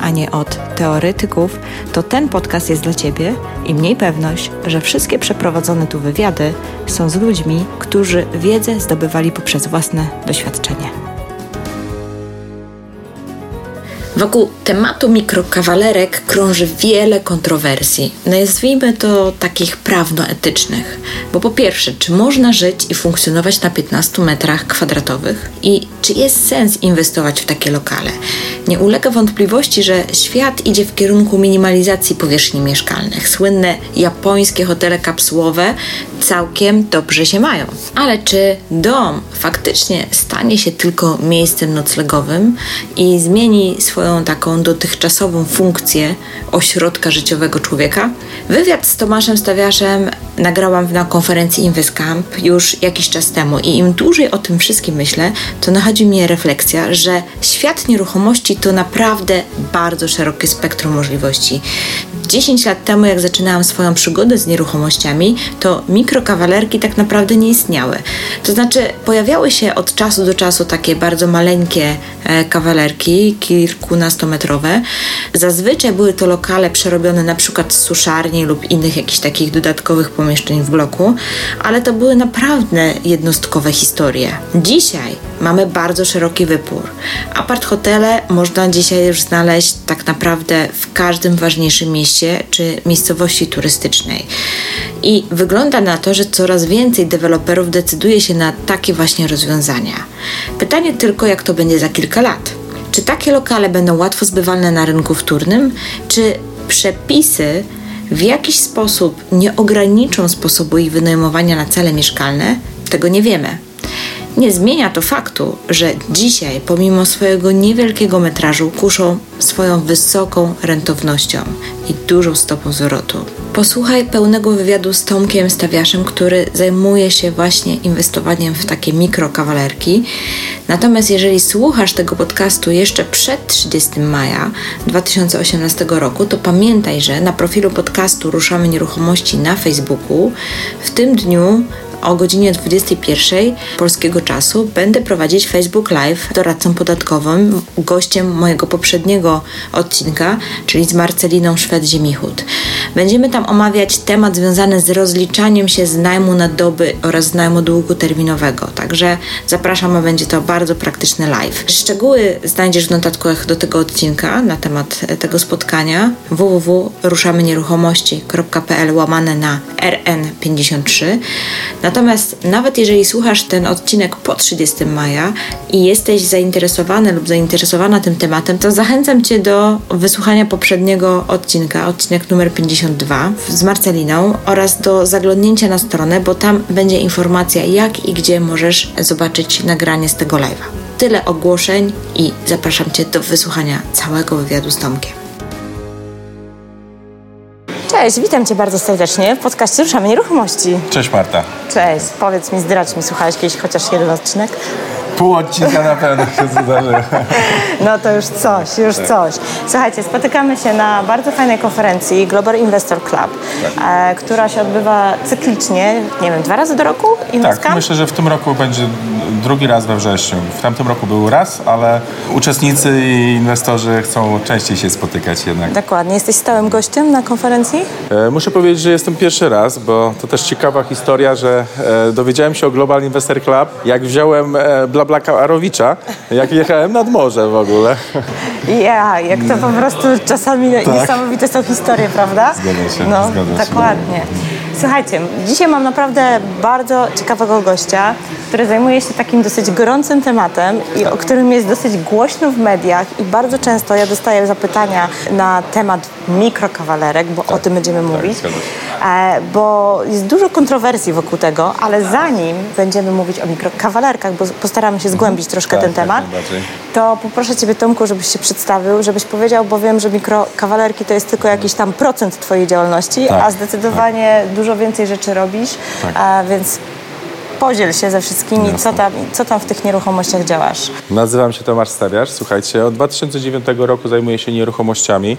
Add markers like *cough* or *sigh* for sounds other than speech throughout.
a nie od teoretyków, to ten podcast jest dla Ciebie i mniej pewność, że wszystkie przeprowadzone tu wywiady są z ludźmi, którzy wiedzę zdobywali poprzez własne doświadczenie. Wokół tematu mikrokawalerek krąży wiele kontrowersji. Nazwijmy to takich prawnoetycznych. Bo po pierwsze, czy można żyć i funkcjonować na 15 metrach kwadratowych? I czy jest sens inwestować w takie lokale? Nie ulega wątpliwości, że świat idzie w kierunku minimalizacji powierzchni mieszkalnych. Słynne japońskie hotele kapsułowe całkiem dobrze się mają. Ale czy dom faktycznie stanie się tylko miejscem noclegowym i zmieni swoją taką dotychczasową funkcję ośrodka życiowego człowieka? Wywiad z Tomaszem Stawiaszem nagrałam na konferencji InvestCamp już jakiś czas temu i im dłużej o tym wszystkim myślę, to nachodzi mnie refleksja, że świat nieruchomości to naprawdę bardzo szerokie spektrum możliwości. 10 lat temu, jak zaczynałam swoją przygodę z nieruchomościami, to mikrokawalerki tak naprawdę nie istniały. To znaczy, pojawiały się od czasu do czasu takie bardzo maleńkie e, kawalerki, kilkunastometrowe. Zazwyczaj były to lokale przerobione na przykład z suszarni lub innych jakichś takich dodatkowych pomieszczeń w bloku, ale to były naprawdę jednostkowe historie. Dzisiaj mamy bardzo szeroki wybór. Apart hotele można dzisiaj już znaleźć tak naprawdę w każdym ważniejszym mieście czy miejscowości turystycznej. I wygląda na to, że coraz więcej deweloperów decyduje się na takie właśnie rozwiązania. Pytanie tylko, jak to będzie za kilka lat. Czy takie lokale będą łatwo zbywalne na rynku wtórnym, czy przepisy w jakiś sposób nie ograniczą sposobu ich wynajmowania na cele mieszkalne? Tego nie wiemy. Nie zmienia to faktu, że dzisiaj, pomimo swojego niewielkiego metrażu, kuszą swoją wysoką rentownością i dużą stopą zwrotu. Posłuchaj pełnego wywiadu z Tomkiem Stawiaszem, który zajmuje się właśnie inwestowaniem w takie mikrokawalerki. Natomiast jeżeli słuchasz tego podcastu jeszcze przed 30 maja 2018 roku, to pamiętaj, że na profilu podcastu Ruszamy Nieruchomości na Facebooku w tym dniu o godzinie 21 polskiego czasu będę prowadzić Facebook Live doradcą podatkowym, gościem mojego poprzedniego odcinka, czyli z Marceliną Szwed-Ziemichut. Będziemy tam omawiać temat związany z rozliczaniem się z najmu na doby oraz z najmu długoterminowego. Także zapraszam, a będzie to bardzo praktyczny live. Szczegóły znajdziesz w notatkach do tego odcinka na temat tego spotkania www.ruszamynieruchomości.pl łamane na RN53. Natomiast nawet jeżeli słuchasz ten odcinek po 30 maja i jesteś zainteresowany lub zainteresowana tym tematem, to zachęcam Cię do wysłuchania poprzedniego odcinka, odcinek numer 52 z Marceliną oraz do zaglądnięcia na stronę, bo tam będzie informacja jak i gdzie możesz zobaczyć nagranie z tego live'a. Tyle ogłoszeń i zapraszam Cię do wysłuchania całego wywiadu z Tomkiem. Cześć, witam Cię bardzo serdecznie w podcaście Ruszamy Nieruchomości. Cześć Marta. Cześć, powiedz mi, zdradź mi, słuchałeś kiedyś chociaż jeden odcinek? Pół odcinka na pewno się zdarzy. No to już coś, już coś. Słuchajcie, spotykamy się na bardzo fajnej konferencji Global Investor Club, tak. e, która się odbywa cyklicznie, nie wiem, dwa razy do roku? Tak, myślę, że w tym roku będzie drugi raz we wrześniu. W tamtym roku był raz, ale uczestnicy i inwestorzy chcą częściej się spotykać jednak. Dokładnie. Jesteś stałym gościem na konferencji? E, muszę powiedzieć, że jestem pierwszy raz, bo to też ciekawa historia, że e, dowiedziałem się o Global Investor Club, jak wziąłem e, Blablaka Arowicza, jak jechałem nad morze w ogóle. Ja, jak to po prostu czasami tak. niesamowite są historie, prawda? Zgadza się, no, zgadza się. Dokładnie. Słuchajcie, dzisiaj mam naprawdę bardzo ciekawego gościa, który zajmuje się takim dosyć gorącym tematem i o którym jest dosyć głośno w mediach i bardzo często ja dostaję zapytania na temat mikrokawalerek, bo tak, o tym będziemy tak, mówić, bo jest dużo kontrowersji wokół tego, ale zanim będziemy mówić o mikrokawalerkach, bo postaramy się mhm. zgłębić troszkę tak, ten temat, to poproszę Ciebie Tomku, żebyś się przedstawił, żebyś powiedział, bo wiem, że mikrokawalerki to jest tylko jakiś tam procent Twojej działalności, tak, a zdecydowanie tak. dużo więcej rzeczy robisz, tak. a więc podziel się ze wszystkimi, co tam, co tam w tych nieruchomościach działasz. Nazywam się Tomasz Stawiarz. Słuchajcie, od 2009 roku zajmuję się nieruchomościami.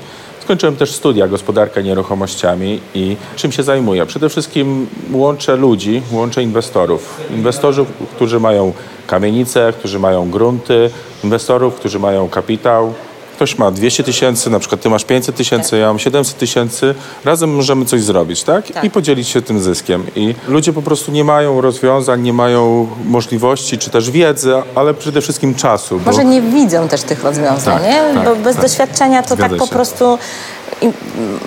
Skończyłem też studia gospodarka nieruchomościami i czym się zajmuję? Przede wszystkim łączę ludzi, łączę inwestorów. Inwestorów, którzy mają kamienice, którzy mają grunty, inwestorów, którzy mają kapitał, ktoś ma 200 tysięcy, na przykład ty masz 500 tysięcy, ja mam 700 tysięcy, razem możemy coś zrobić, tak? Tak. I podzielić się tym zyskiem. I ludzie po prostu nie mają rozwiązań, nie mają możliwości, czy też wiedzy, ale przede wszystkim czasu. bo- Może nie widzą też tych rozwiązań, Tak, nie? tak, Bo bez tak. doświadczenia to Zgadza tak po się. prostu... Im,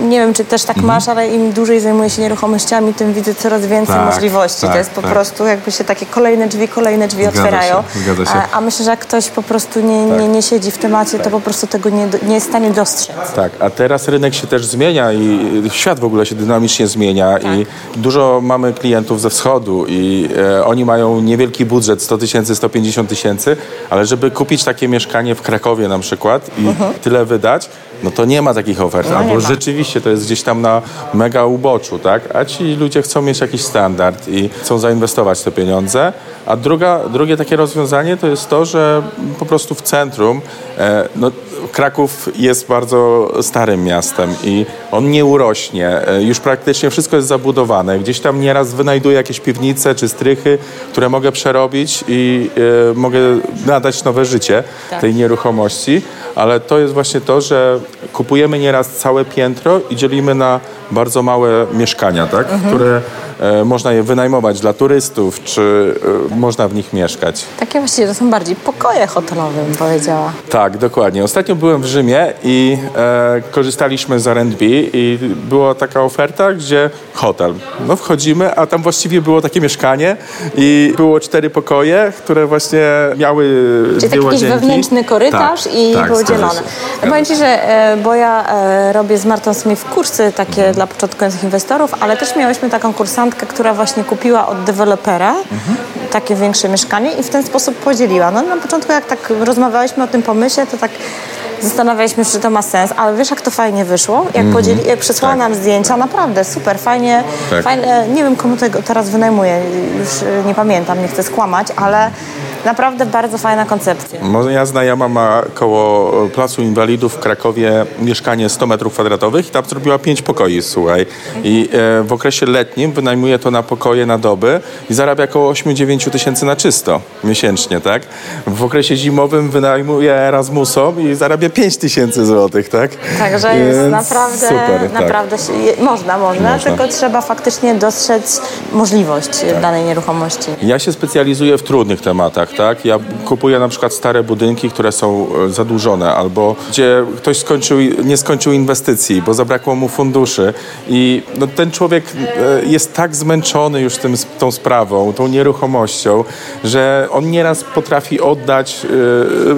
nie wiem, czy też tak Mhm. masz, ale im dłużej zajmuję się nieruchomościami, tym widzę coraz więcej Tak, możliwości. tak, to jest po tak. prostu jakby się takie kolejne drzwi, kolejne drzwi Zgadza otwierają. się, zgadza się. A, a myślę, że jak ktoś po prostu nie, Tak. nie, nie siedzi w temacie, to po prostu tego nie, nie jest w stanie dostrzec. Tak, a teraz rynek się też zmienia i świat w ogóle się dynamicznie zmienia i dużo mamy klientów ze wschodu i e, oni mają niewielki budżet, 100 tysięcy, 150 tysięcy, ale żeby kupić takie mieszkanie w Krakowie na przykład i tyle wydać, no to nie ma takich ofert, No albo rzeczywiście to jest gdzieś tam na mega uboczu, tak? A ci ludzie chcą mieć jakiś standard i chcą zainwestować te pieniądze. A druga, drugie takie rozwiązanie to jest to, że po prostu w centrum, e, no, Kraków jest bardzo starym miastem i on nie urośnie. E, Już praktycznie wszystko jest zabudowane. Gdzieś tam nieraz wynajduję jakieś piwnice czy strychy, które mogę przerobić i e, mogę nadać nowe życie Tak. tej nieruchomości. Ale to jest właśnie to, że kupujemy nieraz całe piętro i dzielimy na bardzo małe mieszkania, tak? które e, można je wynajmować dla turystów, czy e, można w nich mieszkać. Takie właściwie to są bardziej pokoje hotelowe, bym powiedziała. Tak, dokładnie. Ostatnio byłem w Rzymie i e, korzystaliśmy z R&B i była taka oferta, gdzie hotel. No wchodzimy, a tam właściwie było takie mieszkanie i było cztery pokoje, które właśnie miały Czyli dwie jakiś łazienki. wewnętrzny korytarz Tak, i tak, było dzielone. powiem. Ci, że e, bo ja e, robię z Martą Smith kursy takie dla początkujących inwestorów, ale też miałyśmy taką kursantkę, która właśnie kupiła od dewelopera Mhm. takie większe mieszkanie i w ten sposób podzieliła. No na początku jak tak rozmawialiśmy o tym pomyśle, to tak zastanawialiśmy się, czy to ma sens, ale wiesz jak to fajnie wyszło? Jak, podzieli, jak przysłała Tak. nam zdjęcia, naprawdę super, fajnie, Tak. fajnie, nie wiem komu tego teraz wynajmuję, już e, nie pamiętam, nie chcę skłamać, ale naprawdę bardzo fajna koncepcja. Moja znajoma ma koło Placu Inwalidów w Krakowie mieszkanie 100 metrów kwadratowych i tam zrobiła 5 pokoi, słuchaj. I e, w okresie letnim wynajmuje to na pokoje na doby i zarabia około 8-9 tysięcy na czysto miesięcznie, tak? W okresie zimowym wynajmuje Erasmusom i zarabia 5 tysięcy złotych, tak? Także jest Więc naprawdę, super, tak. naprawdę się, je, można, można, Można. tylko trzeba faktycznie dostrzec możliwość Tak. danej nieruchomości. Ja się specjalizuję w trudnych tematach, tak? Ja kupuję na przykład stare budynki, które są e, zadłużone albo gdzie ktoś skończył, nie skończył inwestycji, bo zabrakło mu funduszy i no, ten człowiek e, jest tak zmęczony już tym, tą sprawą, tą nieruchomością, że on nieraz potrafi oddać,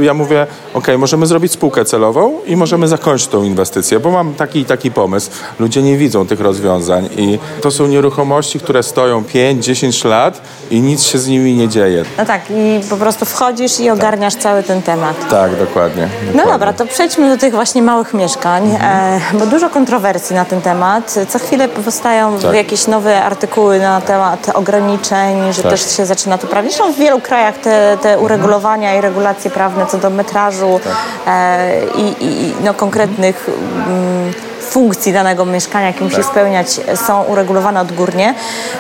e, ja mówię, ok, możemy zrobić spółkę celową i możemy zakończyć tą inwestycję, bo mam taki i taki pomysł. Ludzie nie widzą tych rozwiązań i to są nieruchomości, które stoją 5-10 lat i nic się z nimi nie dzieje. No tak, i po prostu wchodzisz i ogarniasz cały ten temat. Tak, dokładnie. No dokładnie. dobra, to przejdźmy do tych właśnie małych mieszkań, e, bo dużo kontrowersji na ten temat. Co chwilę powstają Tak. jakieś nowe artykuły na temat ograniczeń, że Tak. też się zaczyna to prawie. Zresztą w wielu krajach te, te uregulowania i regulacje prawne co do metrażu e, i, i, no, konkretnych mm, funkcji danego mieszkania, jakie musi spełniać, są uregulowane odgórnie.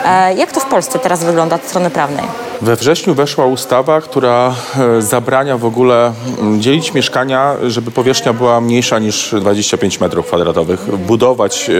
E, jak to w Polsce teraz wygląda od strony prawnej? We wrześniu weszła ustawa, która e, zabrania w ogóle mm, dzielić mieszkania, żeby powierzchnia była mniejsza niż 25 metrów kwadratowych. Budować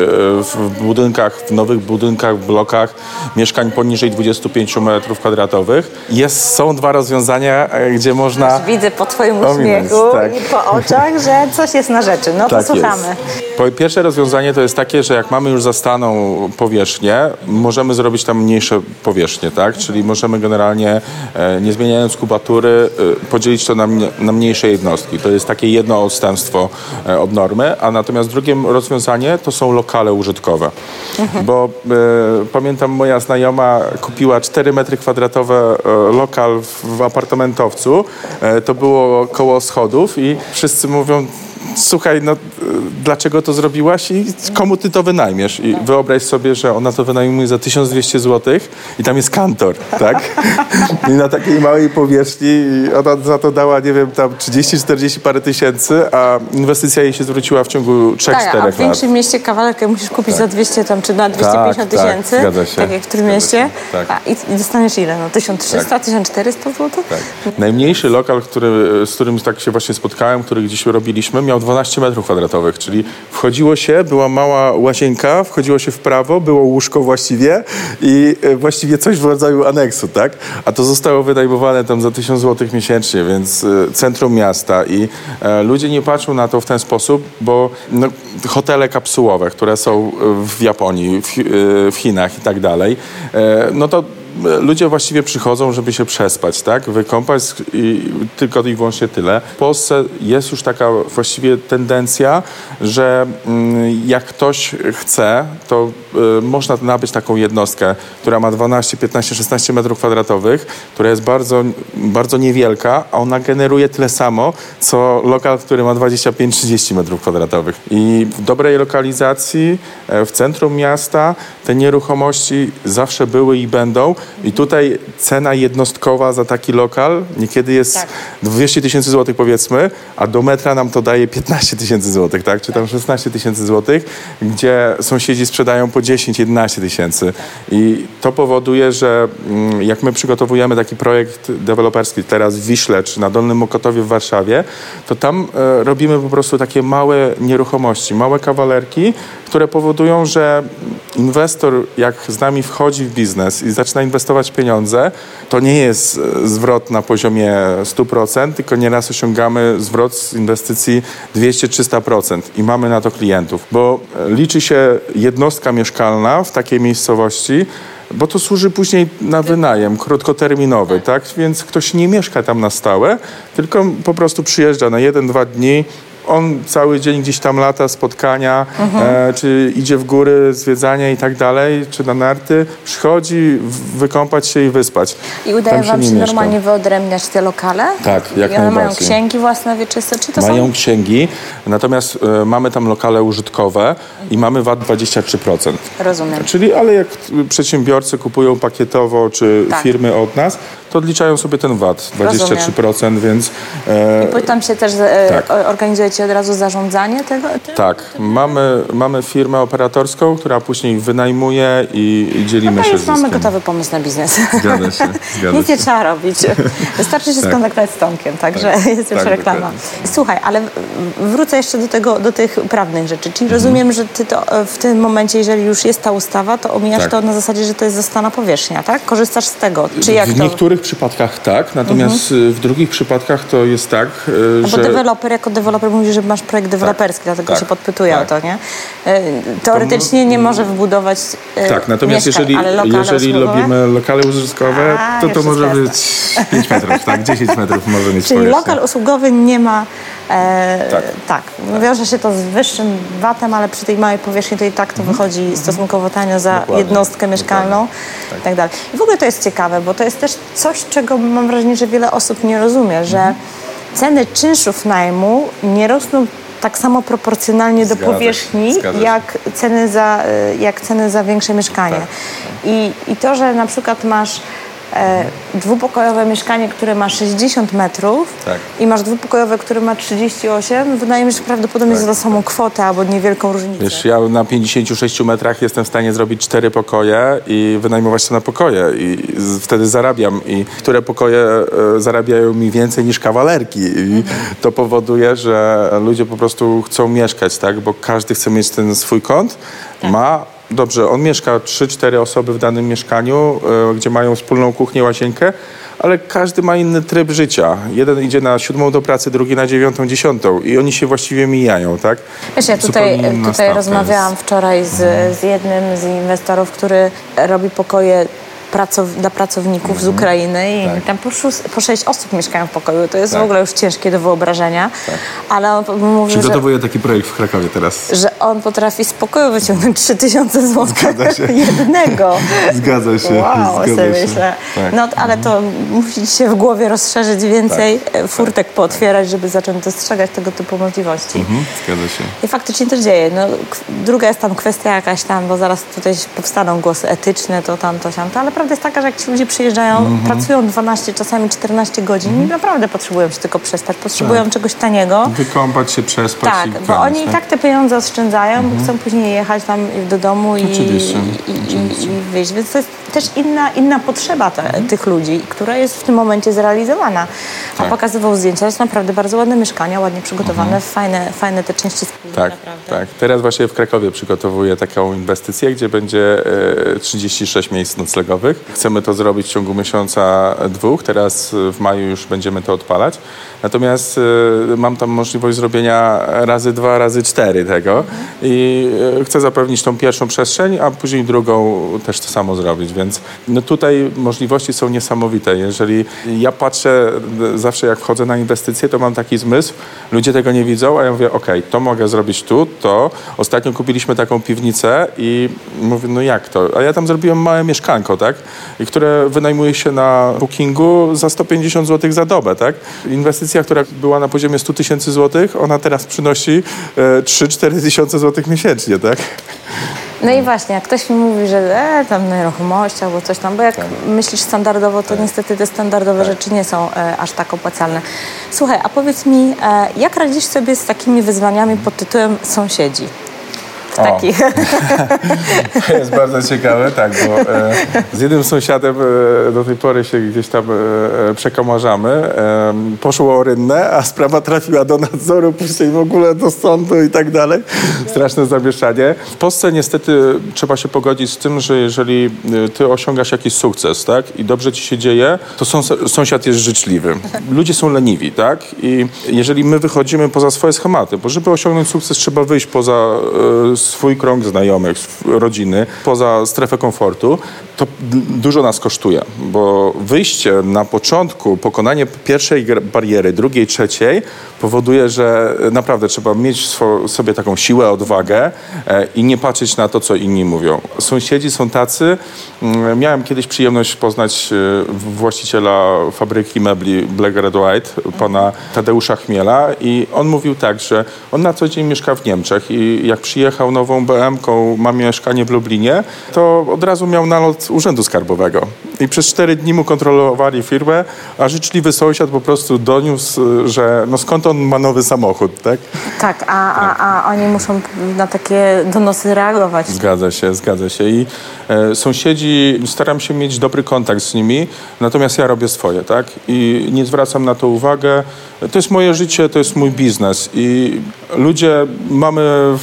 w budynkach, w nowych budynkach, w blokach mieszkań poniżej 25 metrów kwadratowych. Jest, są dwa rozwiązania, e, gdzie można... Widzę po Twoim Ominąć, uśmiechu tak. i po oczach, że coś jest na rzeczy. No to Tak słuchamy. jest. Pierwsze rozwiązanie to jest takie, że jak mamy już zastaną powierzchnię, możemy zrobić tam mniejsze powierzchnie, tak? Czyli możemy generalnie, e, nie zmieniając kubatury, e, podzielić to na, mnie- na mniejsze jednostki. To jest takie jedno odstępstwo e, od normy, a natomiast drugie rozwiązanie to są lokale użytkowe. Bo e, pamiętam moja znajoma kupiła 4 metry kwadratowe lokal w, w apartamentowcu. To było koło schodów i wszyscy mówią, słuchaj, no dlaczego to zrobiłaś i komu ty to wynajmiesz? I wyobraź sobie, że ona to wynajmuje za 1200 zł i tam jest kantor, tak? *laughs* I na takiej małej powierzchni i ona za to dała, nie wiem, tam 30-40 parę tysięcy, a inwestycja jej się zwróciła w ciągu 3-4 Tak, a lat. w większym mieście kawalerkę musisz kupić za 200 tam, czy na 250 tak, tysięcy, zgadza się, tak jak w którym zgadza mieście, się, tak. a, i, i dostaniesz ile? No 1300, 1400 zł? Tak. Najmniejszy lokal, który, z którym tak się właśnie spotkałem, który gdzieś robiliśmy, miał 12 metrów kwadratowych, czyli wchodziło się, była mała łazienka, wchodziło się w prawo, było łóżko właściwie i e, właściwie coś w rodzaju aneksu, tak? A to zostało wynajmowane tam za 1000 zł miesięcznie, więc e, centrum miasta i e, ludzie nie patrzą na to w ten sposób, bo no, hotele kapsułowe, które są w Japonii, w, w Chinach i tak dalej, no to ludzie właściwie przychodzą, żeby się przespać, tak? Wykąpać i tylko i wyłącznie tyle. W Polsce jest już taka właściwie tendencja, że mm, jak ktoś chce, to y, można nabyć taką jednostkę, która ma 12, 15, 16 metrów kwadratowych, która jest bardzo, bardzo niewielka, a ona generuje tyle samo, co lokal, który ma 25-30 metrów kwadratowych. I w dobrej lokalizacji, e, w centrum miasta, te nieruchomości zawsze były i będą. I tutaj cena jednostkowa za taki lokal niekiedy jest Tak. 200 tysięcy złotych powiedzmy, a do metra nam to daje 15 tysięcy złotych, tak? Czy tam 16 tysięcy złotych, gdzie sąsiedzi sprzedają po 10-11 tysięcy. I to powoduje, że mm, jak my przygotowujemy taki projekt deweloperski teraz w Wiśle czy na Dolnym Mokotowie w Warszawie, to tam e, robimy po prostu takie małe nieruchomości, małe kawalerki, które powodują, że inwestor jak z nami wchodzi w biznes i zaczyna inwestować pieniądze, to nie jest e, zwrot na poziomie 100%, tylko nieraz osiągamy zwrot z inwestycji 200-300% i mamy na to klientów, bo e, liczy się jednostka mieszkalna w takiej miejscowości, bo to służy później na wynajem krótkoterminowy, tak? Więc ktoś nie mieszka tam na stałe, tylko po prostu przyjeżdża na jeden, dwa dni. On cały dzień gdzieś tam lata, spotkania, e, czy idzie w góry, zwiedzania i tak dalej, czy na narty, przychodzi wykąpać się i wyspać. I udaje Tam wam się mieszka. normalnie wyodrębniać te lokale? Tak, jak I one mają księgi własne wieczyste, czy to Mają są... księgi, natomiast e, mamy tam lokale użytkowe i mamy VAT 23%. Rozumiem. Czyli, ale jak przedsiębiorcy kupują pakietowo, czy Tak. firmy od nas, to odliczają sobie ten VAT 23%, więc e, I tam się też e, Tak. o- organizujecie od razu zarządzanie tego? tak, mamy, mamy firmę operatorską, która później wynajmuje i, i dzielimy No to się już mamy gotowy pomysł na biznes. Zgadza się, *laughs* zgadza Nic nie się. trzeba robić. Wystarczy się Tak. skontaktować z Tomkiem, także Tak. jest już Tak, reklama. dokładnie. Słuchaj, ale wrócę jeszcze do, tego, do tych prawnych rzeczy. Czyli Mhm. rozumiem, że ty to e, w tym momencie, jeżeli już jest ta ustawa, to omijasz Tak. to na zasadzie, że to jest zostana powierzchnia, tak? Korzystasz z tego. Czy jak w to? Mhm. niektórych przypadkach tak, natomiast y, w drugich przypadkach to jest tak, y, No bo że... deweloper jako deweloper mówi, że masz projekt deweloperski, dlatego tak, się podpytuje tak. o to, nie? E, Teoretycznie nie może wybudować e, Tak, natomiast mieszkań, jeżeli, ale lokale jeżeli usługowe? robimy lokale użytkowe, A, to to może jasne. być 5 metrów, tak? 10 metrów może mieć Czyli lokal usługowy nie ma. E, tak. Tak. Wiąże się to z wyższym VAT-em, ale przy tej małej powierzchni to i tak to wychodzi stosunkowo tanio za Mhm. Dokładnie, jednostkę mieszkalną i tak dalej. I w ogóle to jest ciekawe, bo to jest też coś, czego mam wrażenie, że wiele osób nie rozumie, że Mhm. Ceny czynszów najmu nie rosną tak samo proporcjonalnie do powierzchni, zgadza jak ceny za, e, jak ceny za większe mieszkanie. Tak. I, I to, że na przykład masz dwupokojowe mieszkanie, które ma 60 metrów Tak. i masz dwupokojowe, które ma 38, wydaje mi się, że prawdopodobnie za tą samą kwotę albo niewielką różnicę. Wiesz, ja na 56 metrach jestem w stanie zrobić cztery pokoje i wynajmować to na pokoje i wtedy zarabiam i które pokoje e, zarabiają mi więcej niż kawalerki i to powoduje, że ludzie po prostu chcą mieszkać, tak, bo każdy chce mieć ten swój kąt, ma Dobrze, on mieszka 3-4 osoby w danym mieszkaniu, e, gdzie mają wspólną kuchnię, łazienkę, ale każdy ma inny tryb życia. Jeden idzie na siódmą do pracy, drugi na dziewiątą, dziesiątą i oni się właściwie mijają, tak? Wiesz, ja tutaj, tutaj rozmawiałam jest. wczoraj z, z jednym z inwestorów, który robi pokoje pracow, dla pracowników z Mhm. Ukrainy i Tak. tam po, po sześć osób mieszkają w pokoju. To jest Tak. w ogóle już ciężkie do wyobrażenia. Ale on mówi, że, Przygotowuję taki projekt w Krakowie teraz. że on potrafi z pokoju wyciągnąć 3000 zł *laughs* jednego. Zgadza się. Wow, zgadza sobie się. myślę. Tak. No, ale to musi się w głowie rozszerzyć więcej, e, furtek pootwierać, żeby zacząć dostrzegać tego typu możliwości. Mhm, zgadza się. I faktycznie to dzieje. No, druga jest tam kwestia jakaś tam, bo zaraz tutaj powstaną głosy etyczne, to tam, to tam. Ale prawda jest taka, że jak ci ludzie przyjeżdżają, Mhm. pracują 12, czasami 14 godzin i naprawdę potrzebują się tylko przespać. Potrzebują czegoś taniego. Wykąpać się, przespać Tak, bo koniec, oni i tak te pieniądze oszczędzają, bo chcą później jechać tam do domu i, Oczywiście, i, i, i wyjść. Więc to jest też inna, inna potrzeba te, tych ludzi, która jest w tym momencie zrealizowana. A Tak. pokazywał zdjęcia, to jest naprawdę bardzo ładne mieszkania, ładnie przygotowane, fajne, fajne te części spółki Tak, naprawdę. tak. Teraz właśnie w Krakowie przygotowuję taką inwestycję, gdzie będzie e, 36 miejsc noclegowych. Chcemy to zrobić w ciągu miesiąca dwóch. Teraz w maju już będziemy to odpalać. Natomiast e, mam tam możliwość zrobienia razy dwa, razy cztery tego i e, chcę zapewnić tą pierwszą przestrzeń, a później drugą też to samo zrobić. Więc no tutaj możliwości są niesamowite. Jeżeli ja patrzę e, zawsze jak wchodzę na inwestycje, to mam taki zmysł, ludzie tego nie widzą, a ja mówię, okej, to mogę zrobić tu, to. Ostatnio kupiliśmy taką piwnicę i mówię, no jak to? A ja tam zrobiłem małe mieszkanko, tak? I które wynajmuje się na bookingu za 150 zł za dobę, tak? Inwestycja, która była na poziomie 100 tysięcy złotych, ona teraz przynosi e, 3-4 tysiące złotych miesięcznie, tak? No i właśnie, jak ktoś mi mówi, że e, tam nieruchomość albo coś tam, bo jak myślisz standardowo, to niestety te standardowe rzeczy nie są e, aż tak opłacalne. Słuchaj, a powiedz mi, e, jak radzisz sobie z takimi wyzwaniami pod tytułem sąsiedzi? O. takich. *laughs* To jest bardzo ciekawe, tak, bo e, z jednym sąsiadem e, do tej pory się gdzieś tam e, przekomarzamy. E, poszło o rynnę, a sprawa trafiła do nadzoru, później w ogóle do sądu i tak dalej. Straszne zamieszanie. W Polsce niestety trzeba się pogodzić z tym, że jeżeli e, ty osiągasz jakiś sukces, tak, i dobrze ci się dzieje, to sąs- sąsiad jest życzliwy. Ludzie są leniwi, tak, i jeżeli my wychodzimy poza swoje schematy, bo żeby osiągnąć sukces, trzeba wyjść poza e, swój krąg znajomych, rodziny, poza strefę komfortu, to dużo nas kosztuje, bo wyjście na początku, pokonanie pierwszej bariery, drugiej, trzeciej powoduje, że naprawdę trzeba mieć sobie taką siłę, odwagę e, i nie patrzeć na to, co inni mówią. Sąsiedzi są tacy. mm, Miałem kiedyś przyjemność poznać e, właściciela fabryki mebli Black Red White, pana Tadeusza Chmiela i on mówił tak, że on na co dzień mieszka w Niemczech i jak przyjechał nową BM-ką, ma mieszkanie w Lublinie, to od razu miał nalot Urzędu Skarbowego. I przez cztery dni mu kontrolowali firmę, a życzliwy sąsiad po prostu doniósł, że no skąd on ma nowy samochód, tak? Tak, a, a, a oni muszą na takie donosy reagować. Zgadza się, zgadza się. I e, sąsiedzi, staram się mieć dobry kontakt z nimi, natomiast ja robię swoje, tak? I nie zwracam na to uwagę. To jest moje życie, to jest mój biznes. I ludzie, mamy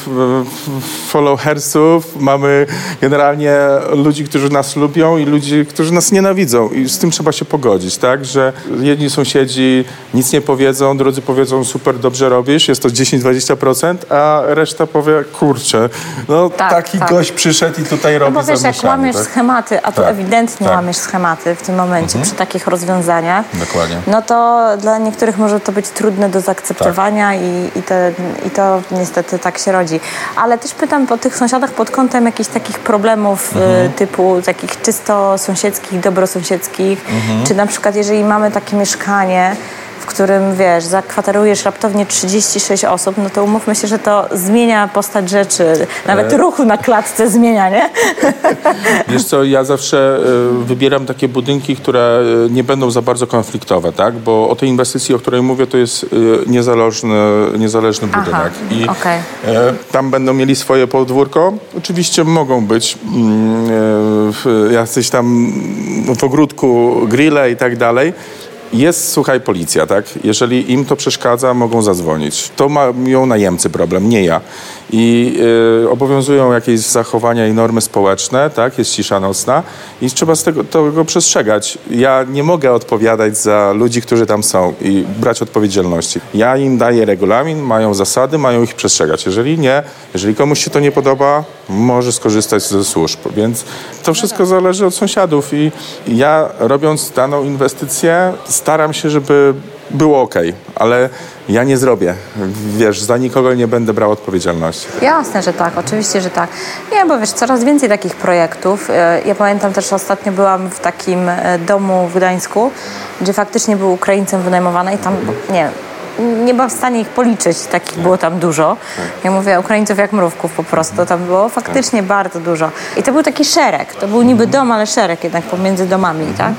followersów, mamy generalnie ludzi, którzy nas lubią i ludzi, którzy nas nienawidzą. I z tym trzeba się pogodzić, tak? Że jedni sąsiedzi nic nie powiedzą, drudzy powiedzą super, dobrze robisz, jest to 10-20%, a reszta powie, kurczę, no Tak, taki tak. gość przyszedł i tutaj No robi bo wiesz, jak łamiesz tak? schematy, a tu Tak, ewidentnie tak. łamiesz schematy w tym momencie przy takich rozwiązaniach, Dokładnie. no to dla niektórych może to być trudne do zaakceptowania Tak. i, i, te, i to niestety tak się rodzi. Ale też pytam po tych sąsiadach pod kątem jakichś takich problemów Mhm. y, typu takich czysto sąsiedzkich, dobrosąsiedzkich, Mhm. czy na przykład jeżeli mamy takie mieszkanie, w którym, wiesz, zakwaterujesz raptownie 36 osób, no to umówmy się, że to zmienia postać rzeczy. Nawet E. ruchu na klatce zmienia, nie? *laughs* Wiesz co, ja zawsze e, wybieram takie budynki, które e, nie będą za bardzo konfliktowe, tak? Bo o tej inwestycji, o której mówię, to jest e, niezależny, niezależny Aha, budynek. I e, tam będą mieli swoje podwórko. Oczywiście mogą być mm, jacyś tam w ogródku grille i tak dalej. Jest, słuchaj, policja, tak? Jeżeli im to przeszkadza, mogą zadzwonić. To mają najemcy problem, nie ja. I y, obowiązują jakieś zachowania i normy społeczne, tak, jest cisza nocna i trzeba z tego, tego przestrzegać. Ja nie mogę odpowiadać za ludzi, którzy tam są i brać odpowiedzialności. Ja im daję regulamin, mają zasady, mają ich przestrzegać. Jeżeli nie, jeżeli komuś się to nie podoba, może skorzystać ze służb. Więc to wszystko zależy od sąsiadów i ja robiąc daną inwestycję staram się, żeby było ok, ale ja nie zrobię. Wiesz, za nikogo nie będę brał odpowiedzialności. Jasne, że tak, oczywiście, że tak. Nie, bo wiesz, coraz więcej takich projektów. E, ja pamiętam też ostatnio byłam w takim e, domu w Gdańsku, gdzie faktycznie był Ukraińcem wynajmowany i tam, nie nie byłam w stanie ich policzyć, takich było tam dużo. Ja mówię Ukraińców jak mrówków po prostu, tam było faktycznie tak. bardzo dużo. I to był taki szereg, to był niby dom, ale szereg jednak pomiędzy domami, tak?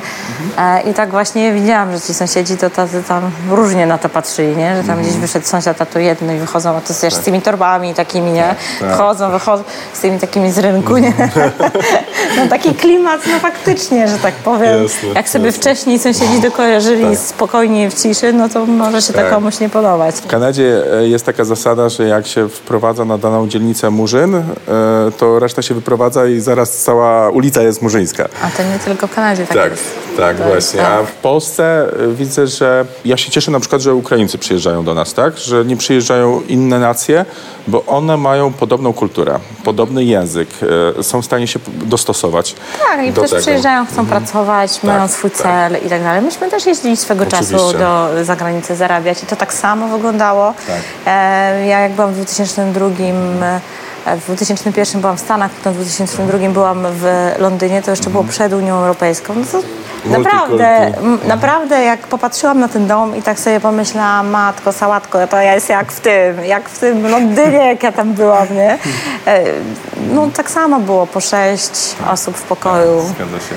E, I tak właśnie widziałam, że ci sąsiedzi to tacy tam różnie na to patrzyli, nie? Że tam gdzieś wyszedł sąsiad, a tu jedno i wychodzą, a to z tymi torbami takimi, nie? Wchodzą, wychodzą z tymi takimi z rynku, nie? *laughs* No taki klimat, no faktycznie, że tak powiem. Jak sobie wcześniej sąsiedzi dokojarzyli tak. spokojnie w ciszy, no to może się tak. Komuś nie podobać. W Kanadzie e, jest taka zasada, że jak się wprowadza na daną dzielnicę murzyn, e, to reszta się wyprowadza i zaraz cała ulica jest murzyńska. A to nie tylko w Kanadzie tak, tak jest. Tak, tak właśnie. Tak. A w Polsce e, widzę, że ja się cieszę na przykład, że Ukraińcy przyjeżdżają do nas, tak? Że nie przyjeżdżają inne nacje, bo one mają podobną kulturę, podobny język, są w stanie się dostosować. Tak, i też tego. przyjeżdżają, chcą mhm. pracować, tak, mają swój tak. cel i tak dalej. Myśmy też jeździli swego Oczywiście. czasu do zagranicy zarabiać i to tak samo wyglądało. Tak. E, ja jak byłam w 2002 e, w 2001 byłam w Stanach, potem w 2002 byłam w Londynie, to jeszcze było przed Unią Europejską. No naprawdę, naprawdę jak popatrzyłam na ten dom i tak sobie pomyślałam, matko, sałatko, to ja jest jak w tym, jak w tym Londynie, jak ja tam byłam, nie? E, no tak samo było, po sześć osób w pokoju. Zgadza się.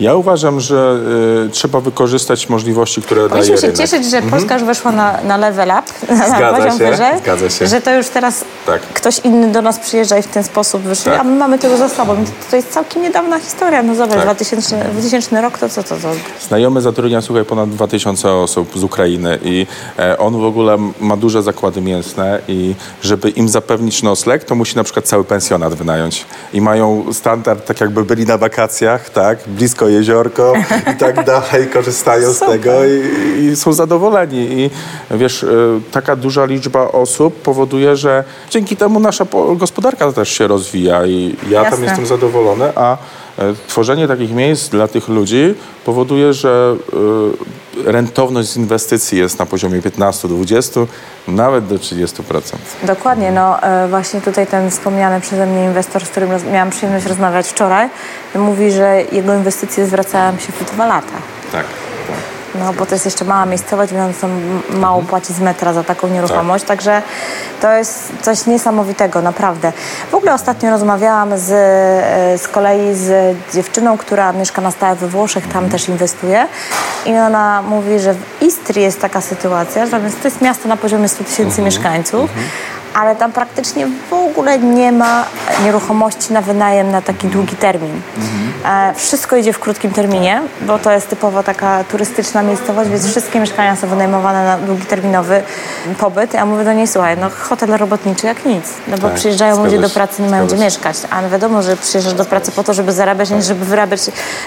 Ja uważam, że y, trzeba wykorzystać możliwości, które Powinniśmy daje się rynek. cieszyć, że mhm. Polska już weszła na, na level up, *laughs* na poziom się, wyżej, zgadza się. że to już teraz tak. ktoś inny do nas przyjeżdża i w ten sposób wyszli, tak. a my mamy tego za sobą. To, to jest całkiem niedawna historia. No zobacz, tak. 2000, 2000 rok to co to, to? Znajomy zatrudnia, słuchaj, ponad 2000 osób z Ukrainy i e, on w ogóle ma duże zakłady mięsne i żeby im zapewnić nocleg, to musi na przykład cały pensjonat wynająć. I mają standard, tak jakby byli na wakacjach, tak, blisko jeziorko i tak *laughs* dalej, korzystają z tego i, i, są zadowoleni. I wiesz, y, taka duża liczba osób powoduje, że dzięki temu nasza gospodarka też się rozwija i ja Jasne. tam jestem zadowolony, a tworzenie takich miejsc dla tych ludzi powoduje, że y, rentowność z inwestycji jest na poziomie 15-20, nawet do 30%. Dokładnie. No e, właśnie tutaj ten wspomniany przeze mnie inwestor, z którym miałam przyjemność rozmawiać wczoraj, mówi, że jego inwestycje zwracają się w dwa lata. Tak. No bo to jest jeszcze mała miejscowość, więc on mało płaci z metra za taką nieruchomość, tak. także to jest coś niesamowitego, naprawdę. W ogóle ostatnio rozmawiałam z, e, z kolei z dziewczyną, która mieszka na stałe we Włoszech, tam mhm. też inwestuje i ona mówi, że w Istrii jest taka sytuacja, że to jest miasto na poziomie 100 tysięcy mhm. mieszkańców, mhm ale tam praktycznie w ogóle nie ma nieruchomości na wynajem na taki długi termin. Mhm. Wszystko idzie w krótkim terminie, bo to jest typowo taka turystyczna miejscowość, więc wszystkie mieszkania są wynajmowane na długoterminowy pobyt. Ja mówię do niej, słuchaj, no hotel robotniczy jak nic, no bo tak, przyjeżdżają ludzie do pracy, nie mają gdzie mieszkać, a wiadomo, że przyjeżdżasz do pracy po to, żeby zarabiać, nie żeby wyrabiać,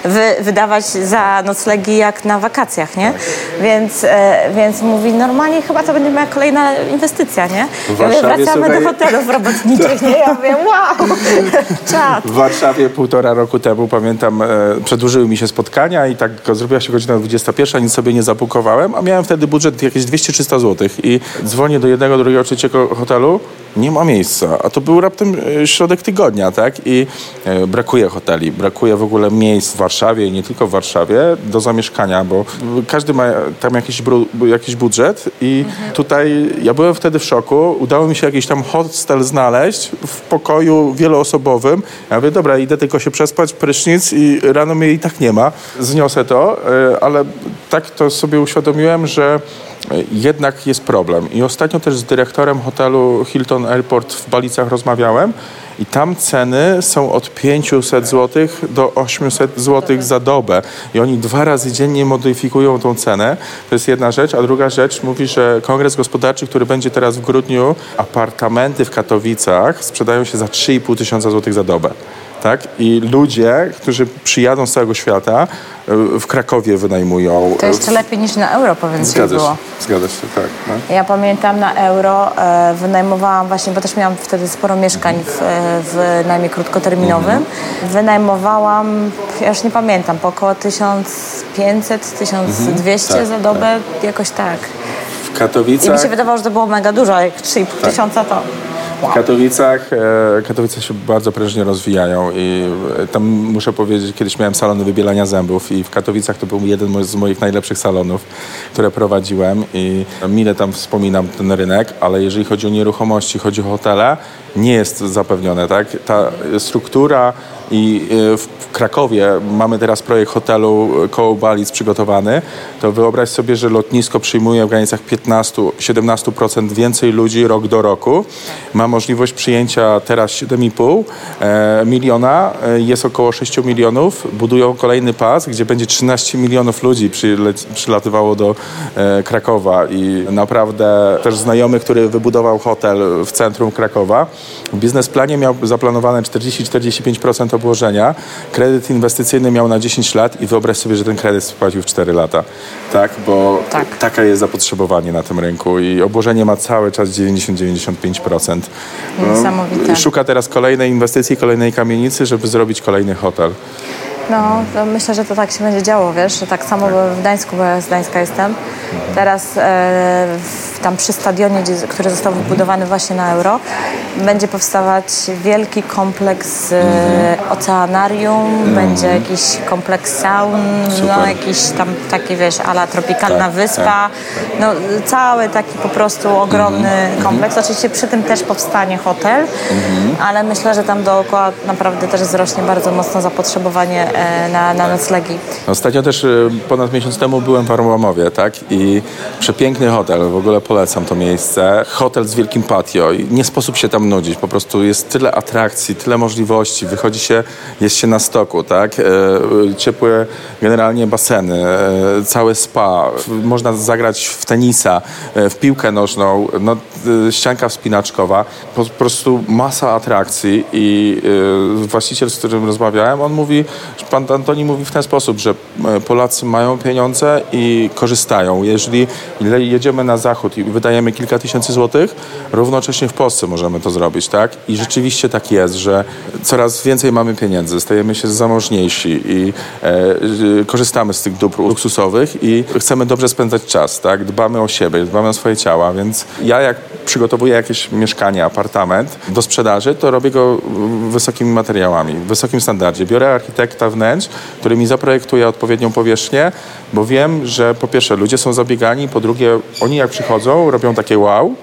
wy, wydawać za noclegi jak na wakacjach, nie? Tak. Więc, e, więc mówi, normalnie chyba to będzie moja kolejna inwestycja, nie? Ja wracamy słuchaj... do hotelów robotniczych, nie? Ja mówię, wow, *laughs* czad. W Warszawie półtora roku temu, pamiętam, e, przedłużyły mi się spotkania i tak zrobiła się godzina 21, nic sobie nie zapukowałem, a miałem wtedy budżet jakieś 200-300 zł i dzwonię do jednego, drugiego, trzeciego hotelu, nie ma miejsca, a to był raptem e, środek tygodnia, tak? I e, brakuje hoteli, brakuje w ogóle miejsc w Warszawie i nie tylko w Warszawie do zamieszkania, bo każdy ma tam jakiś, jakiś budżet i mhm. tutaj ja byłem wtedy w szoku, udało mi się jakiś tam hostel znaleźć w pokoju wieloosobowym. Ja mówię, dobra, idę tylko się przespać, prysznic i rano mnie i tak nie ma. Zniosę to, e, ale tak to sobie uświadomiłem, że jednak jest problem. I ostatnio też z dyrektorem hotelu Hilton Airport w Balicach rozmawiałem I tam ceny są od 500 zł do 800 zł za dobę. I oni dwa razy dziennie modyfikują tą cenę. To jest jedna rzecz. A druga rzecz mówi, że kongres gospodarczy, który będzie teraz w grudniu, apartamenty w Katowicach sprzedają się za 3,5 tysiąca złotych za dobę tak? I ludzie, którzy przyjadą z całego świata, e, w Krakowie wynajmują. To jeszcze lepiej niż na euro, powiem ci Zgadza się, było. zgadza się, tak. No. Ja pamiętam na euro e, wynajmowałam właśnie, bo też miałam wtedy sporo mieszkań w, e, w najmie krótkoterminowym. Wynajmowałam, ja już nie pamiętam, po około 1500, 1200 Tak, za dobę, jakoś tak. W I mi Katowicach... się wydawało, że to było mega dużo, jak 3,5 tysiąca to... W Katowicach, e, Katowice się bardzo prężnie rozwijają i e, tam muszę powiedzieć, kiedyś miałem salony wybielania zębów i w Katowicach to był jeden z moich najlepszych salonów, które prowadziłem i mile tam wspominam ten rynek, ale jeżeli chodzi o nieruchomości, chodzi o hotele, nie jest zapewnione, tak? Ta struktura i e, w Krakowie mamy teraz projekt hotelu koło Balic przygotowany, to wyobraź sobie, że lotnisko przyjmuje w granicach 15-17% więcej ludzi rok do roku. Ma możliwość przyjęcia teraz 7,5 e, miliona, e, jest około 6 milionów. Budują kolejny pas, gdzie będzie 13 milionów ludzi przylatywało do Krakowa i naprawdę też znajomy, który wybudował hotel w centrum Krakowa, w biznesplanie miał zaplanowane 40-45% obłożenia. Kredyt inwestycyjny miał na 10 lat i wyobraź sobie, że ten kredyt spłacił w 4 lata. Tak, bo Tak. taka jest zapotrzebowanie na tym rynku i obłożenie ma cały czas 90-95%. Niesamowite. No, Szuka teraz kolejnej inwestycji, kolejnej kamienicy, żeby zrobić kolejny hotel. No, myślę, że to tak się będzie działo, wiesz, że tak samo w Gdańsku, bo ja z Gdańska jestem. Teraz e, w, tam przy stadionie, gdzie, który został wybudowany właśnie na euro, będzie powstawać wielki kompleks e, oceanarium, będzie jakiś kompleks saun, no jakiś tam taki, wiesz, ala tropikalna Tak, wyspa. No, cały taki po prostu ogromny kompleks. Oczywiście przy tym też powstanie hotel, ale myślę, że tam dookoła naprawdę też wzrośnie bardzo mocno zapotrzebowanie e, na, na noclegi. Ostatnio też y, ponad miesiąc temu byłem w Arłamowie, tak? I przepiękny hotel, w ogóle polecam to miejsce. Hotel z wielkim patio i nie sposób się tam nudzić, po prostu jest tyle atrakcji, tyle możliwości, wychodzi się, jest się na stoku, tak? E, ciepłe generalnie baseny, e, całe spa, można zagrać w tenisa, e, w piłkę nożną, no, ścianka wspinaczkowa, po, prostu masa atrakcji i właściciel, z którym rozmawiałem, on mówi, pan Antoni mówi w ten sposób, że Polacy mają pieniądze i korzystają. Jeżeli jedziemy na zachód i wydajemy kilka tysięcy złotych, równocześnie w Polsce możemy to zrobić, tak? I rzeczywiście tak jest, że coraz więcej mamy pieniędzy, stajemy się zamożniejsi i e, korzystamy z tych dóbr luksusowych i chcemy dobrze spędzać czas, tak? Dbamy o siebie, dbamy o swoje ciała, więc ja jak przygotowuję jakieś mieszkanie, apartament do sprzedaży, to robię go wysokimi materiałami, w wysokim standardzie. Biorę architekta wnętrz, który mi zaprojektuje odpowiednią powierzchnię, bo wiem, że po pierwsze ludzie są zabiegani, po drugie oni jak przychodzą, robią takie wow,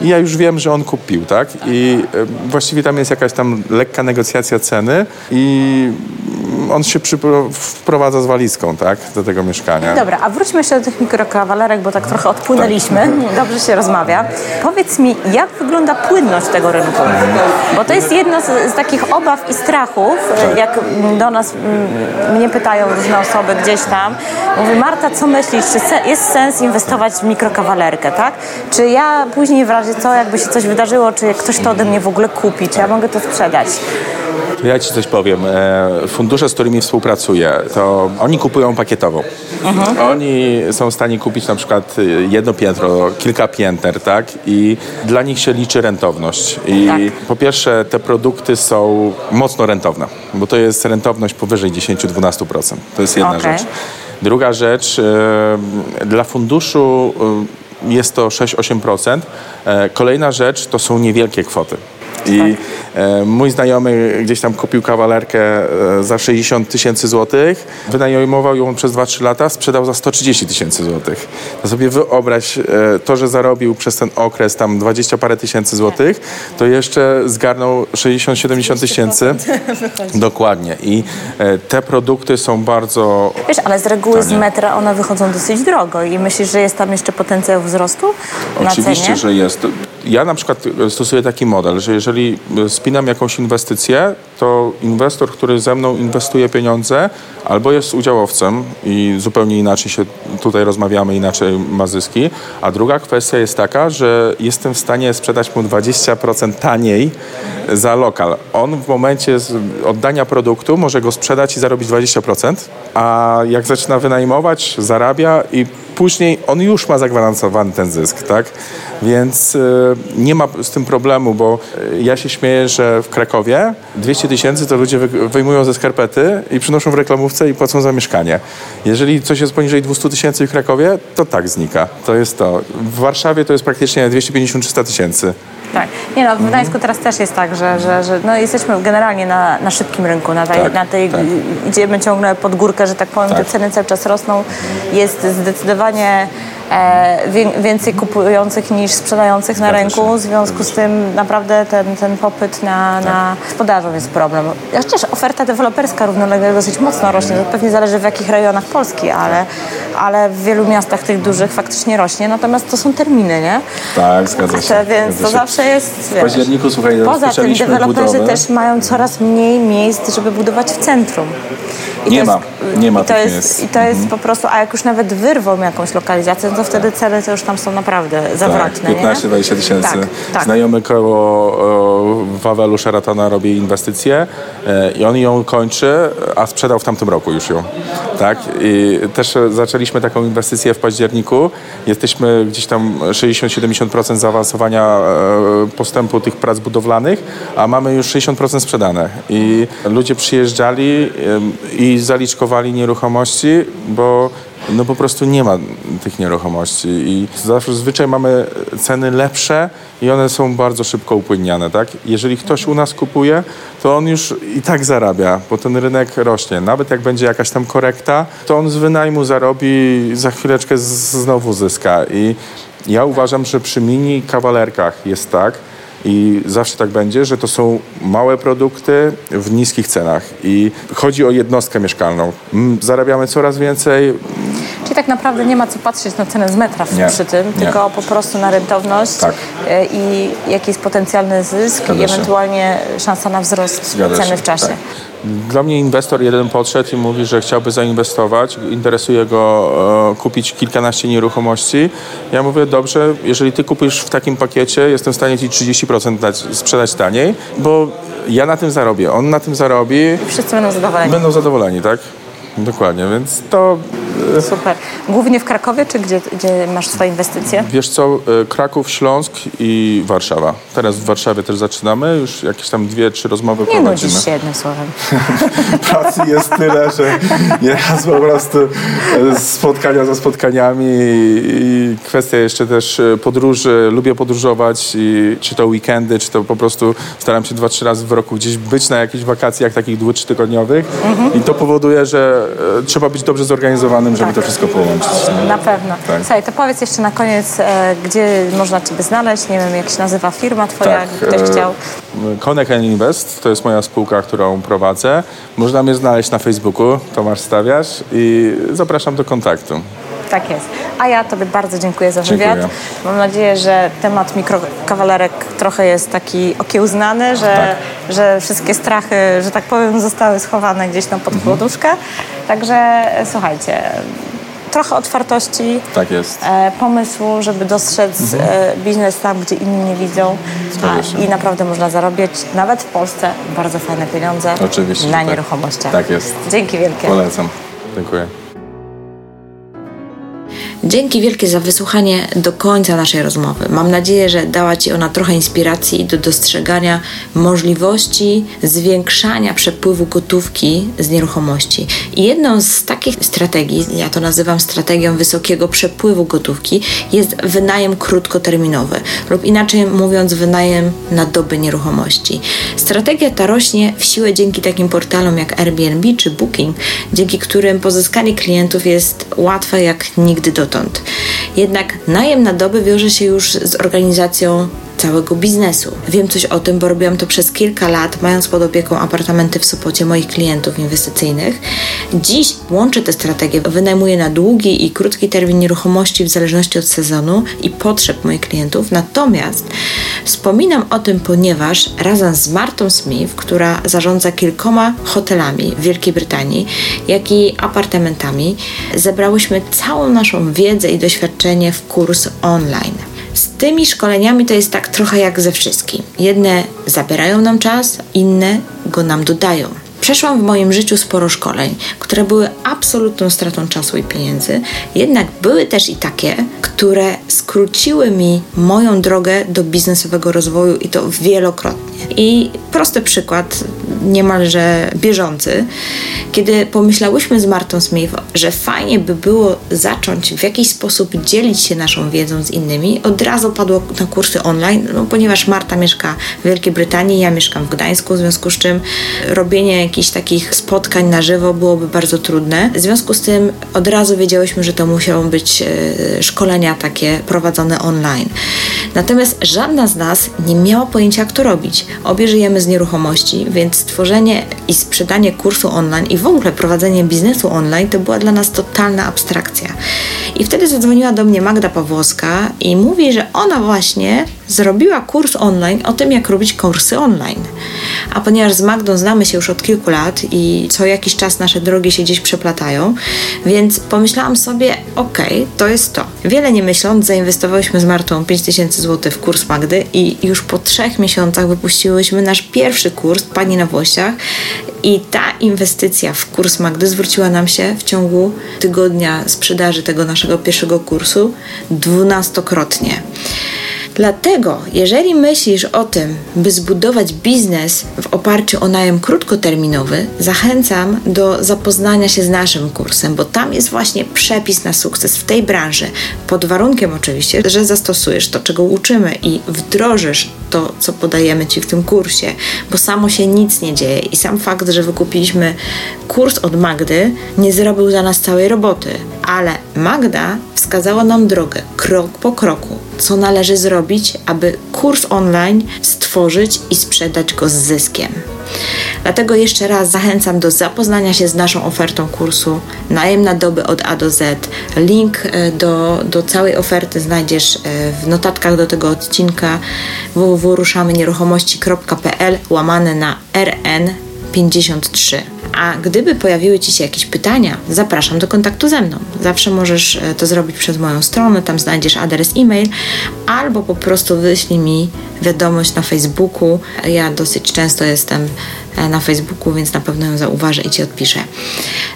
i ja już wiem, że on kupił, tak? I e, właściwie tam jest jakaś tam lekka negocjacja ceny i on się wprowadza z walizką, tak? Do tego mieszkania. Dobra, a wróćmy jeszcze do tych mikrokawalerek, bo tak trochę odpłynęliśmy. *laughs* Dobrze się rozmawia. Powiedz mi, jak wygląda płynność tego rynku? Bo to jest jedno z, z takich obaw i strachów, jak do nas mm, mnie pytają różne osoby gdzieś tam. Mówi, Marta, co myślisz, czy se, jest sens inwestować w mikrokawalerkę, tak? Czy ja później w razie co, jakby się coś wydarzyło, czy ktoś to ode mnie w ogóle kupi, czy ja mogę to sprzedać? Ja ci coś powiem. E, Fundusze, z którymi współpracuję, to oni kupują pakietowo. Oni są w stanie kupić na przykład jedno piętro, kilka pięter, tak? I dla nich się liczy rentowność. I Tak. po pierwsze, te produkty są mocno rentowne, bo to jest rentowność powyżej 10-12%. To jest jedna Okej. rzecz. Druga rzecz, e, dla funduszu e, jest to 6-8%. E, Kolejna rzecz to są niewielkie kwoty. I e, mój znajomy gdzieś tam kupił kawalerkę e, za 60 tysięcy złotych, wynajmował ją przez 2-3 lata, sprzedał za 130 tysięcy złotych. To sobie wyobraź e, to, że zarobił przez ten okres tam 20 parę tysięcy złotych, to jeszcze zgarnął 60-70 tysięcy. Dokładnie. I te produkty są bardzo Wiesz, ale z reguły z Tanie. metra one wychodzą dosyć drogo i myślisz, że jest tam jeszcze potencjał wzrostu Oczywiście, że jest. Ja na przykład stosuję taki model, że jeżeli jeżeli spinam jakąś inwestycję, to inwestor, który ze mną inwestuje pieniądze, albo jest udziałowcem i zupełnie inaczej się tutaj rozmawiamy, inaczej ma zyski. A druga kwestia jest taka, że jestem w stanie sprzedać mu 20% taniej za lokal. On w momencie oddania produktu może go sprzedać i zarobić 20%, a jak zaczyna wynajmować, zarabia i później on już ma zagwarantowany ten zysk, tak? Więc y, nie ma z tym problemu, bo y, ja się śmieję, że w Krakowie 200 tysięcy to ludzie wyjmują ze skarpety i przynoszą w reklamówce i płacą za mieszkanie. Jeżeli coś jest poniżej 200 tysięcy w Krakowie, to tak znika. To jest to. W Warszawie to jest praktycznie 250-300 tysięcy. Tak. Nie no, w Gdańsku teraz też jest tak, że, że, że no jesteśmy generalnie na, na szybkim rynku, na tej, tak, na tej tak. idziemy ciągle pod górkę, że tak powiem, tak. te ceny cały czas rosną. Jest zdecydowanie więcej kupujących niż sprzedających na rynku. W związku z tym naprawdę ten, ten popyt na, na sprzedażą jest problem. Też oferta deweloperska równolegle dosyć mocno rośnie. To pewnie zależy w jakich rejonach Polski, ale, ale w wielu miastach tych dużych faktycznie rośnie. Natomiast to są terminy, nie? Tak, zgadza się. Więc to zawsze jest. W październiku, słuchaj, Poza tym deweloperzy budowę. też mają coraz mniej miejsc, żeby budować w centrum. I nie ma, jest, nie ma i to jest, I to jest mhm. po prostu, a jak już nawet wyrwą jakąś lokalizację, to wtedy ceny to już tam są naprawdę zawrotne. Tak, 15-20 tysięcy. Tak, tak. Znajomy koło Wawelu Sheratona robi inwestycję e, i on ją kończy, a sprzedał w tamtym roku już ją. Tak? I też zaczęliśmy taką inwestycję w październiku. Jesteśmy gdzieś tam 60-70% zaawansowania e, postępu tych prac budowlanych, a mamy już 60% sprzedane. I ludzie przyjeżdżali i zaliczkowali nieruchomości, bo no po prostu nie ma tych nieruchomości i zawsze zazwyczaj mamy ceny lepsze i one są bardzo szybko upłynniane, tak? Jeżeli ktoś u nas kupuje, to on już i tak zarabia, bo ten rynek rośnie. Nawet jak będzie jakaś tam korekta, to on z wynajmu zarobi, za chwileczkę znowu zyska i ja uważam, że przy mini kawalerkach jest tak, i zawsze tak będzie, że to są małe produkty w niskich cenach i chodzi o jednostkę mieszkalną. Zarabiamy coraz więcej. Czyli tak naprawdę nie ma co patrzeć na cenę z metra nie, przy tym, nie. tylko po prostu na rentowność tak. E, i jaki jest potencjalny zysk Zgadza i ewentualnie się. szansa na wzrost Zgadza ceny się. w czasie. Tak. Dla mnie inwestor jeden podszedł i mówi, że chciałby zainwestować, interesuje go e, kupić kilkanaście nieruchomości. Ja mówię, dobrze, jeżeli ty kupisz w takim pakiecie, jestem w stanie ci 30% dać, sprzedać taniej, bo ja na tym zarobię, on na tym zarobi. I wszyscy będą zadowoleni. Będą zadowoleni, tak? Dokładnie, więc to... E, Super. Głównie w Krakowie, czy gdzie, gdzie masz swoje inwestycje? Wiesz co, e, Kraków, Śląsk i Warszawa. Teraz w Warszawie też zaczynamy, już jakieś tam dwie, trzy rozmowy Nie prowadzimy. Nie nudzisz się jednym słowem. *laughs* Pracy jest tyle, że nieraz po prostu e, spotkania za spotkaniami i kwestia jeszcze też podróży. Lubię podróżować, i czy to weekendy, czy to po prostu staram się dwa, trzy razy w roku gdzieś być na jakichś wakacjach takich dwu, trzytygodniowych mhm. i to powoduje, że trzeba być dobrze zorganizowanym, żeby tak. to wszystko połączyć. Na pewno. Tak. Słuchaj, to powiedz jeszcze na koniec, e, gdzie można Ciebie znaleźć, nie wiem, jak się nazywa firma Twoja, tak. ktoś e, chciał. Connect Invest to jest moja spółka, którą prowadzę. Można mnie znaleźć na Facebooku, Tomasz Stawiasz i zapraszam do kontaktu. Tak jest. A ja Tobie bardzo dziękuję za wywiad. Dziękuję. Mam nadzieję, że temat mikrokawalerek trochę jest taki okiełznany, że, tak. że wszystkie strachy, że tak powiem, zostały schowane gdzieś tam pod mhm. poduszkę. Także słuchajcie, trochę otwartości, tak jest. E, pomysłu, żeby dostrzec mhm. e, biznes tam, gdzie inni nie widzą. A, I naprawdę można zarobić nawet w Polsce bardzo fajne pieniądze Oczywiście, na tak. nieruchomościach. Tak jest. Dzięki wielkie. Polecam. Dziękuję. Dzięki wielkie za wysłuchanie do końca naszej rozmowy. Mam nadzieję, że dała Ci ona trochę inspiracji do dostrzegania możliwości zwiększania przepływu gotówki z nieruchomości. I jedną z takich strategii, ja to nazywam strategią wysokiego przepływu gotówki, jest wynajem krótkoterminowy lub inaczej mówiąc wynajem na doby nieruchomości. Strategia ta rośnie w siłę dzięki takim portalom jak Airbnb czy Booking, dzięki którym pozyskanie klientów jest łatwe jak nigdy dotąd dotąd. Jednak najem na doby wiąże się już z organizacją całego biznesu. Wiem coś o tym, bo robiłam to przez kilka lat, mając pod opieką apartamenty w Sopocie moich klientów inwestycyjnych. Dziś łączę te strategie, wynajmuję na długi i krótki termin nieruchomości w zależności od sezonu i potrzeb moich klientów. Natomiast wspominam o tym, ponieważ razem z Martą Smith, która zarządza kilkoma hotelami w Wielkiej Brytanii, jak i apartamentami, zebrałyśmy całą naszą wiedzę i doświadczenie w kurs online. Z tymi szkoleniami to jest tak trochę jak ze wszystkim. Jedne zabierają nam czas, inne go nam dodają. Przeszłam w moim życiu sporo szkoleń, które były absolutną stratą czasu i pieniędzy, jednak były też i takie, które skróciły mi moją drogę do biznesowego rozwoju i to wielokrotnie. I prosty przykład, niemalże bieżący, kiedy pomyślałyśmy z Martą Smith, że fajnie by było zacząć w jakiś sposób dzielić się naszą wiedzą z innymi, od razu padło na kursy online, no, ponieważ Marta mieszka w Wielkiej Brytanii, ja mieszkam w Gdańsku, w związku z czym robienie jakichś takich spotkań na żywo byłoby bardzo trudne. W związku z tym od razu wiedziałyśmy, że to musiały być e, szkolenia takie prowadzone online. Natomiast żadna z nas nie miała pojęcia, jak to robić. Obie żyjemy z nieruchomości, więc stworzenie i sprzedanie kursu online i w ogóle prowadzenie biznesu online to była dla nas totalna abstrakcja. I wtedy zadzwoniła do mnie Magda Pawłowska i mówi, że ona właśnie zrobiła kurs online o tym, jak robić kursy online. A ponieważ z Magdą znamy się już od kilku lat i co jakiś czas nasze drogi się gdzieś przeplatają, więc pomyślałam sobie, okej, okay, to jest to. Wiele nie myśląc, zainwestowałyśmy z Martą 5000 zł w kurs Magdy i już po trzech miesiącach wypuściłyśmy nasz pierwszy kurs Pani na Włościach i ta inwestycja w kurs Magdy zwróciła nam się w ciągu tygodnia sprzedaży tego naszego pierwszego kursu dwunastokrotnie. Dlatego, jeżeli myślisz o tym, by zbudować biznes w oparciu o najem krótkoterminowy, zachęcam do zapoznania się z naszym kursem, bo tam jest właśnie przepis na sukces w tej branży, pod warunkiem oczywiście, że zastosujesz to, czego uczymy i wdrożysz to, co podajemy Ci w tym kursie, bo samo się nic nie dzieje i sam fakt, że wykupiliśmy kurs od Magdy, nie zrobił za nas całej roboty, ale Magda wskazała nam drogę, krok po kroku, co należy zrobić, aby kurs online stworzyć i sprzedać go z zyskiem. Dlatego jeszcze raz zachęcam do zapoznania się z naszą ofertą kursu Najem na doby od A do Z. Link e, do, do całej oferty znajdziesz e, w notatkach do tego odcinka www.ruszamynieruchomości.pl łamane na RN53. A gdyby pojawiły Ci się jakieś pytania, zapraszam do kontaktu ze mną. Zawsze możesz e, to zrobić przez moją stronę, tam znajdziesz adres e-mail, albo po prostu wyślij mi wiadomość na Facebooku. Ja dosyć często jestem E, na Facebooku, więc na pewno ją zauważę i Ci odpiszę.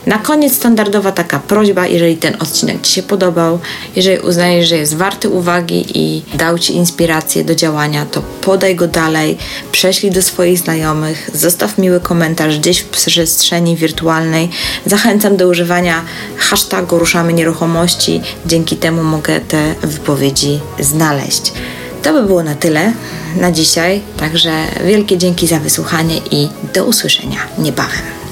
Na koniec standardowa taka prośba, jeżeli ten odcinek Ci się podobał, jeżeli uznajesz, że jest warty uwagi i dał Ci inspirację do działania, to podaj go dalej, prześlij do swoich znajomych, zostaw miły komentarz gdzieś w przestrzeni wirtualnej. Zachęcam do używania hashtagu Ruszamy Nieruchomości, dzięki temu mogę te wypowiedzi znaleźć. To by było na tyle na dzisiaj, także wielkie dzięki za wysłuchanie i do usłyszenia niebawem.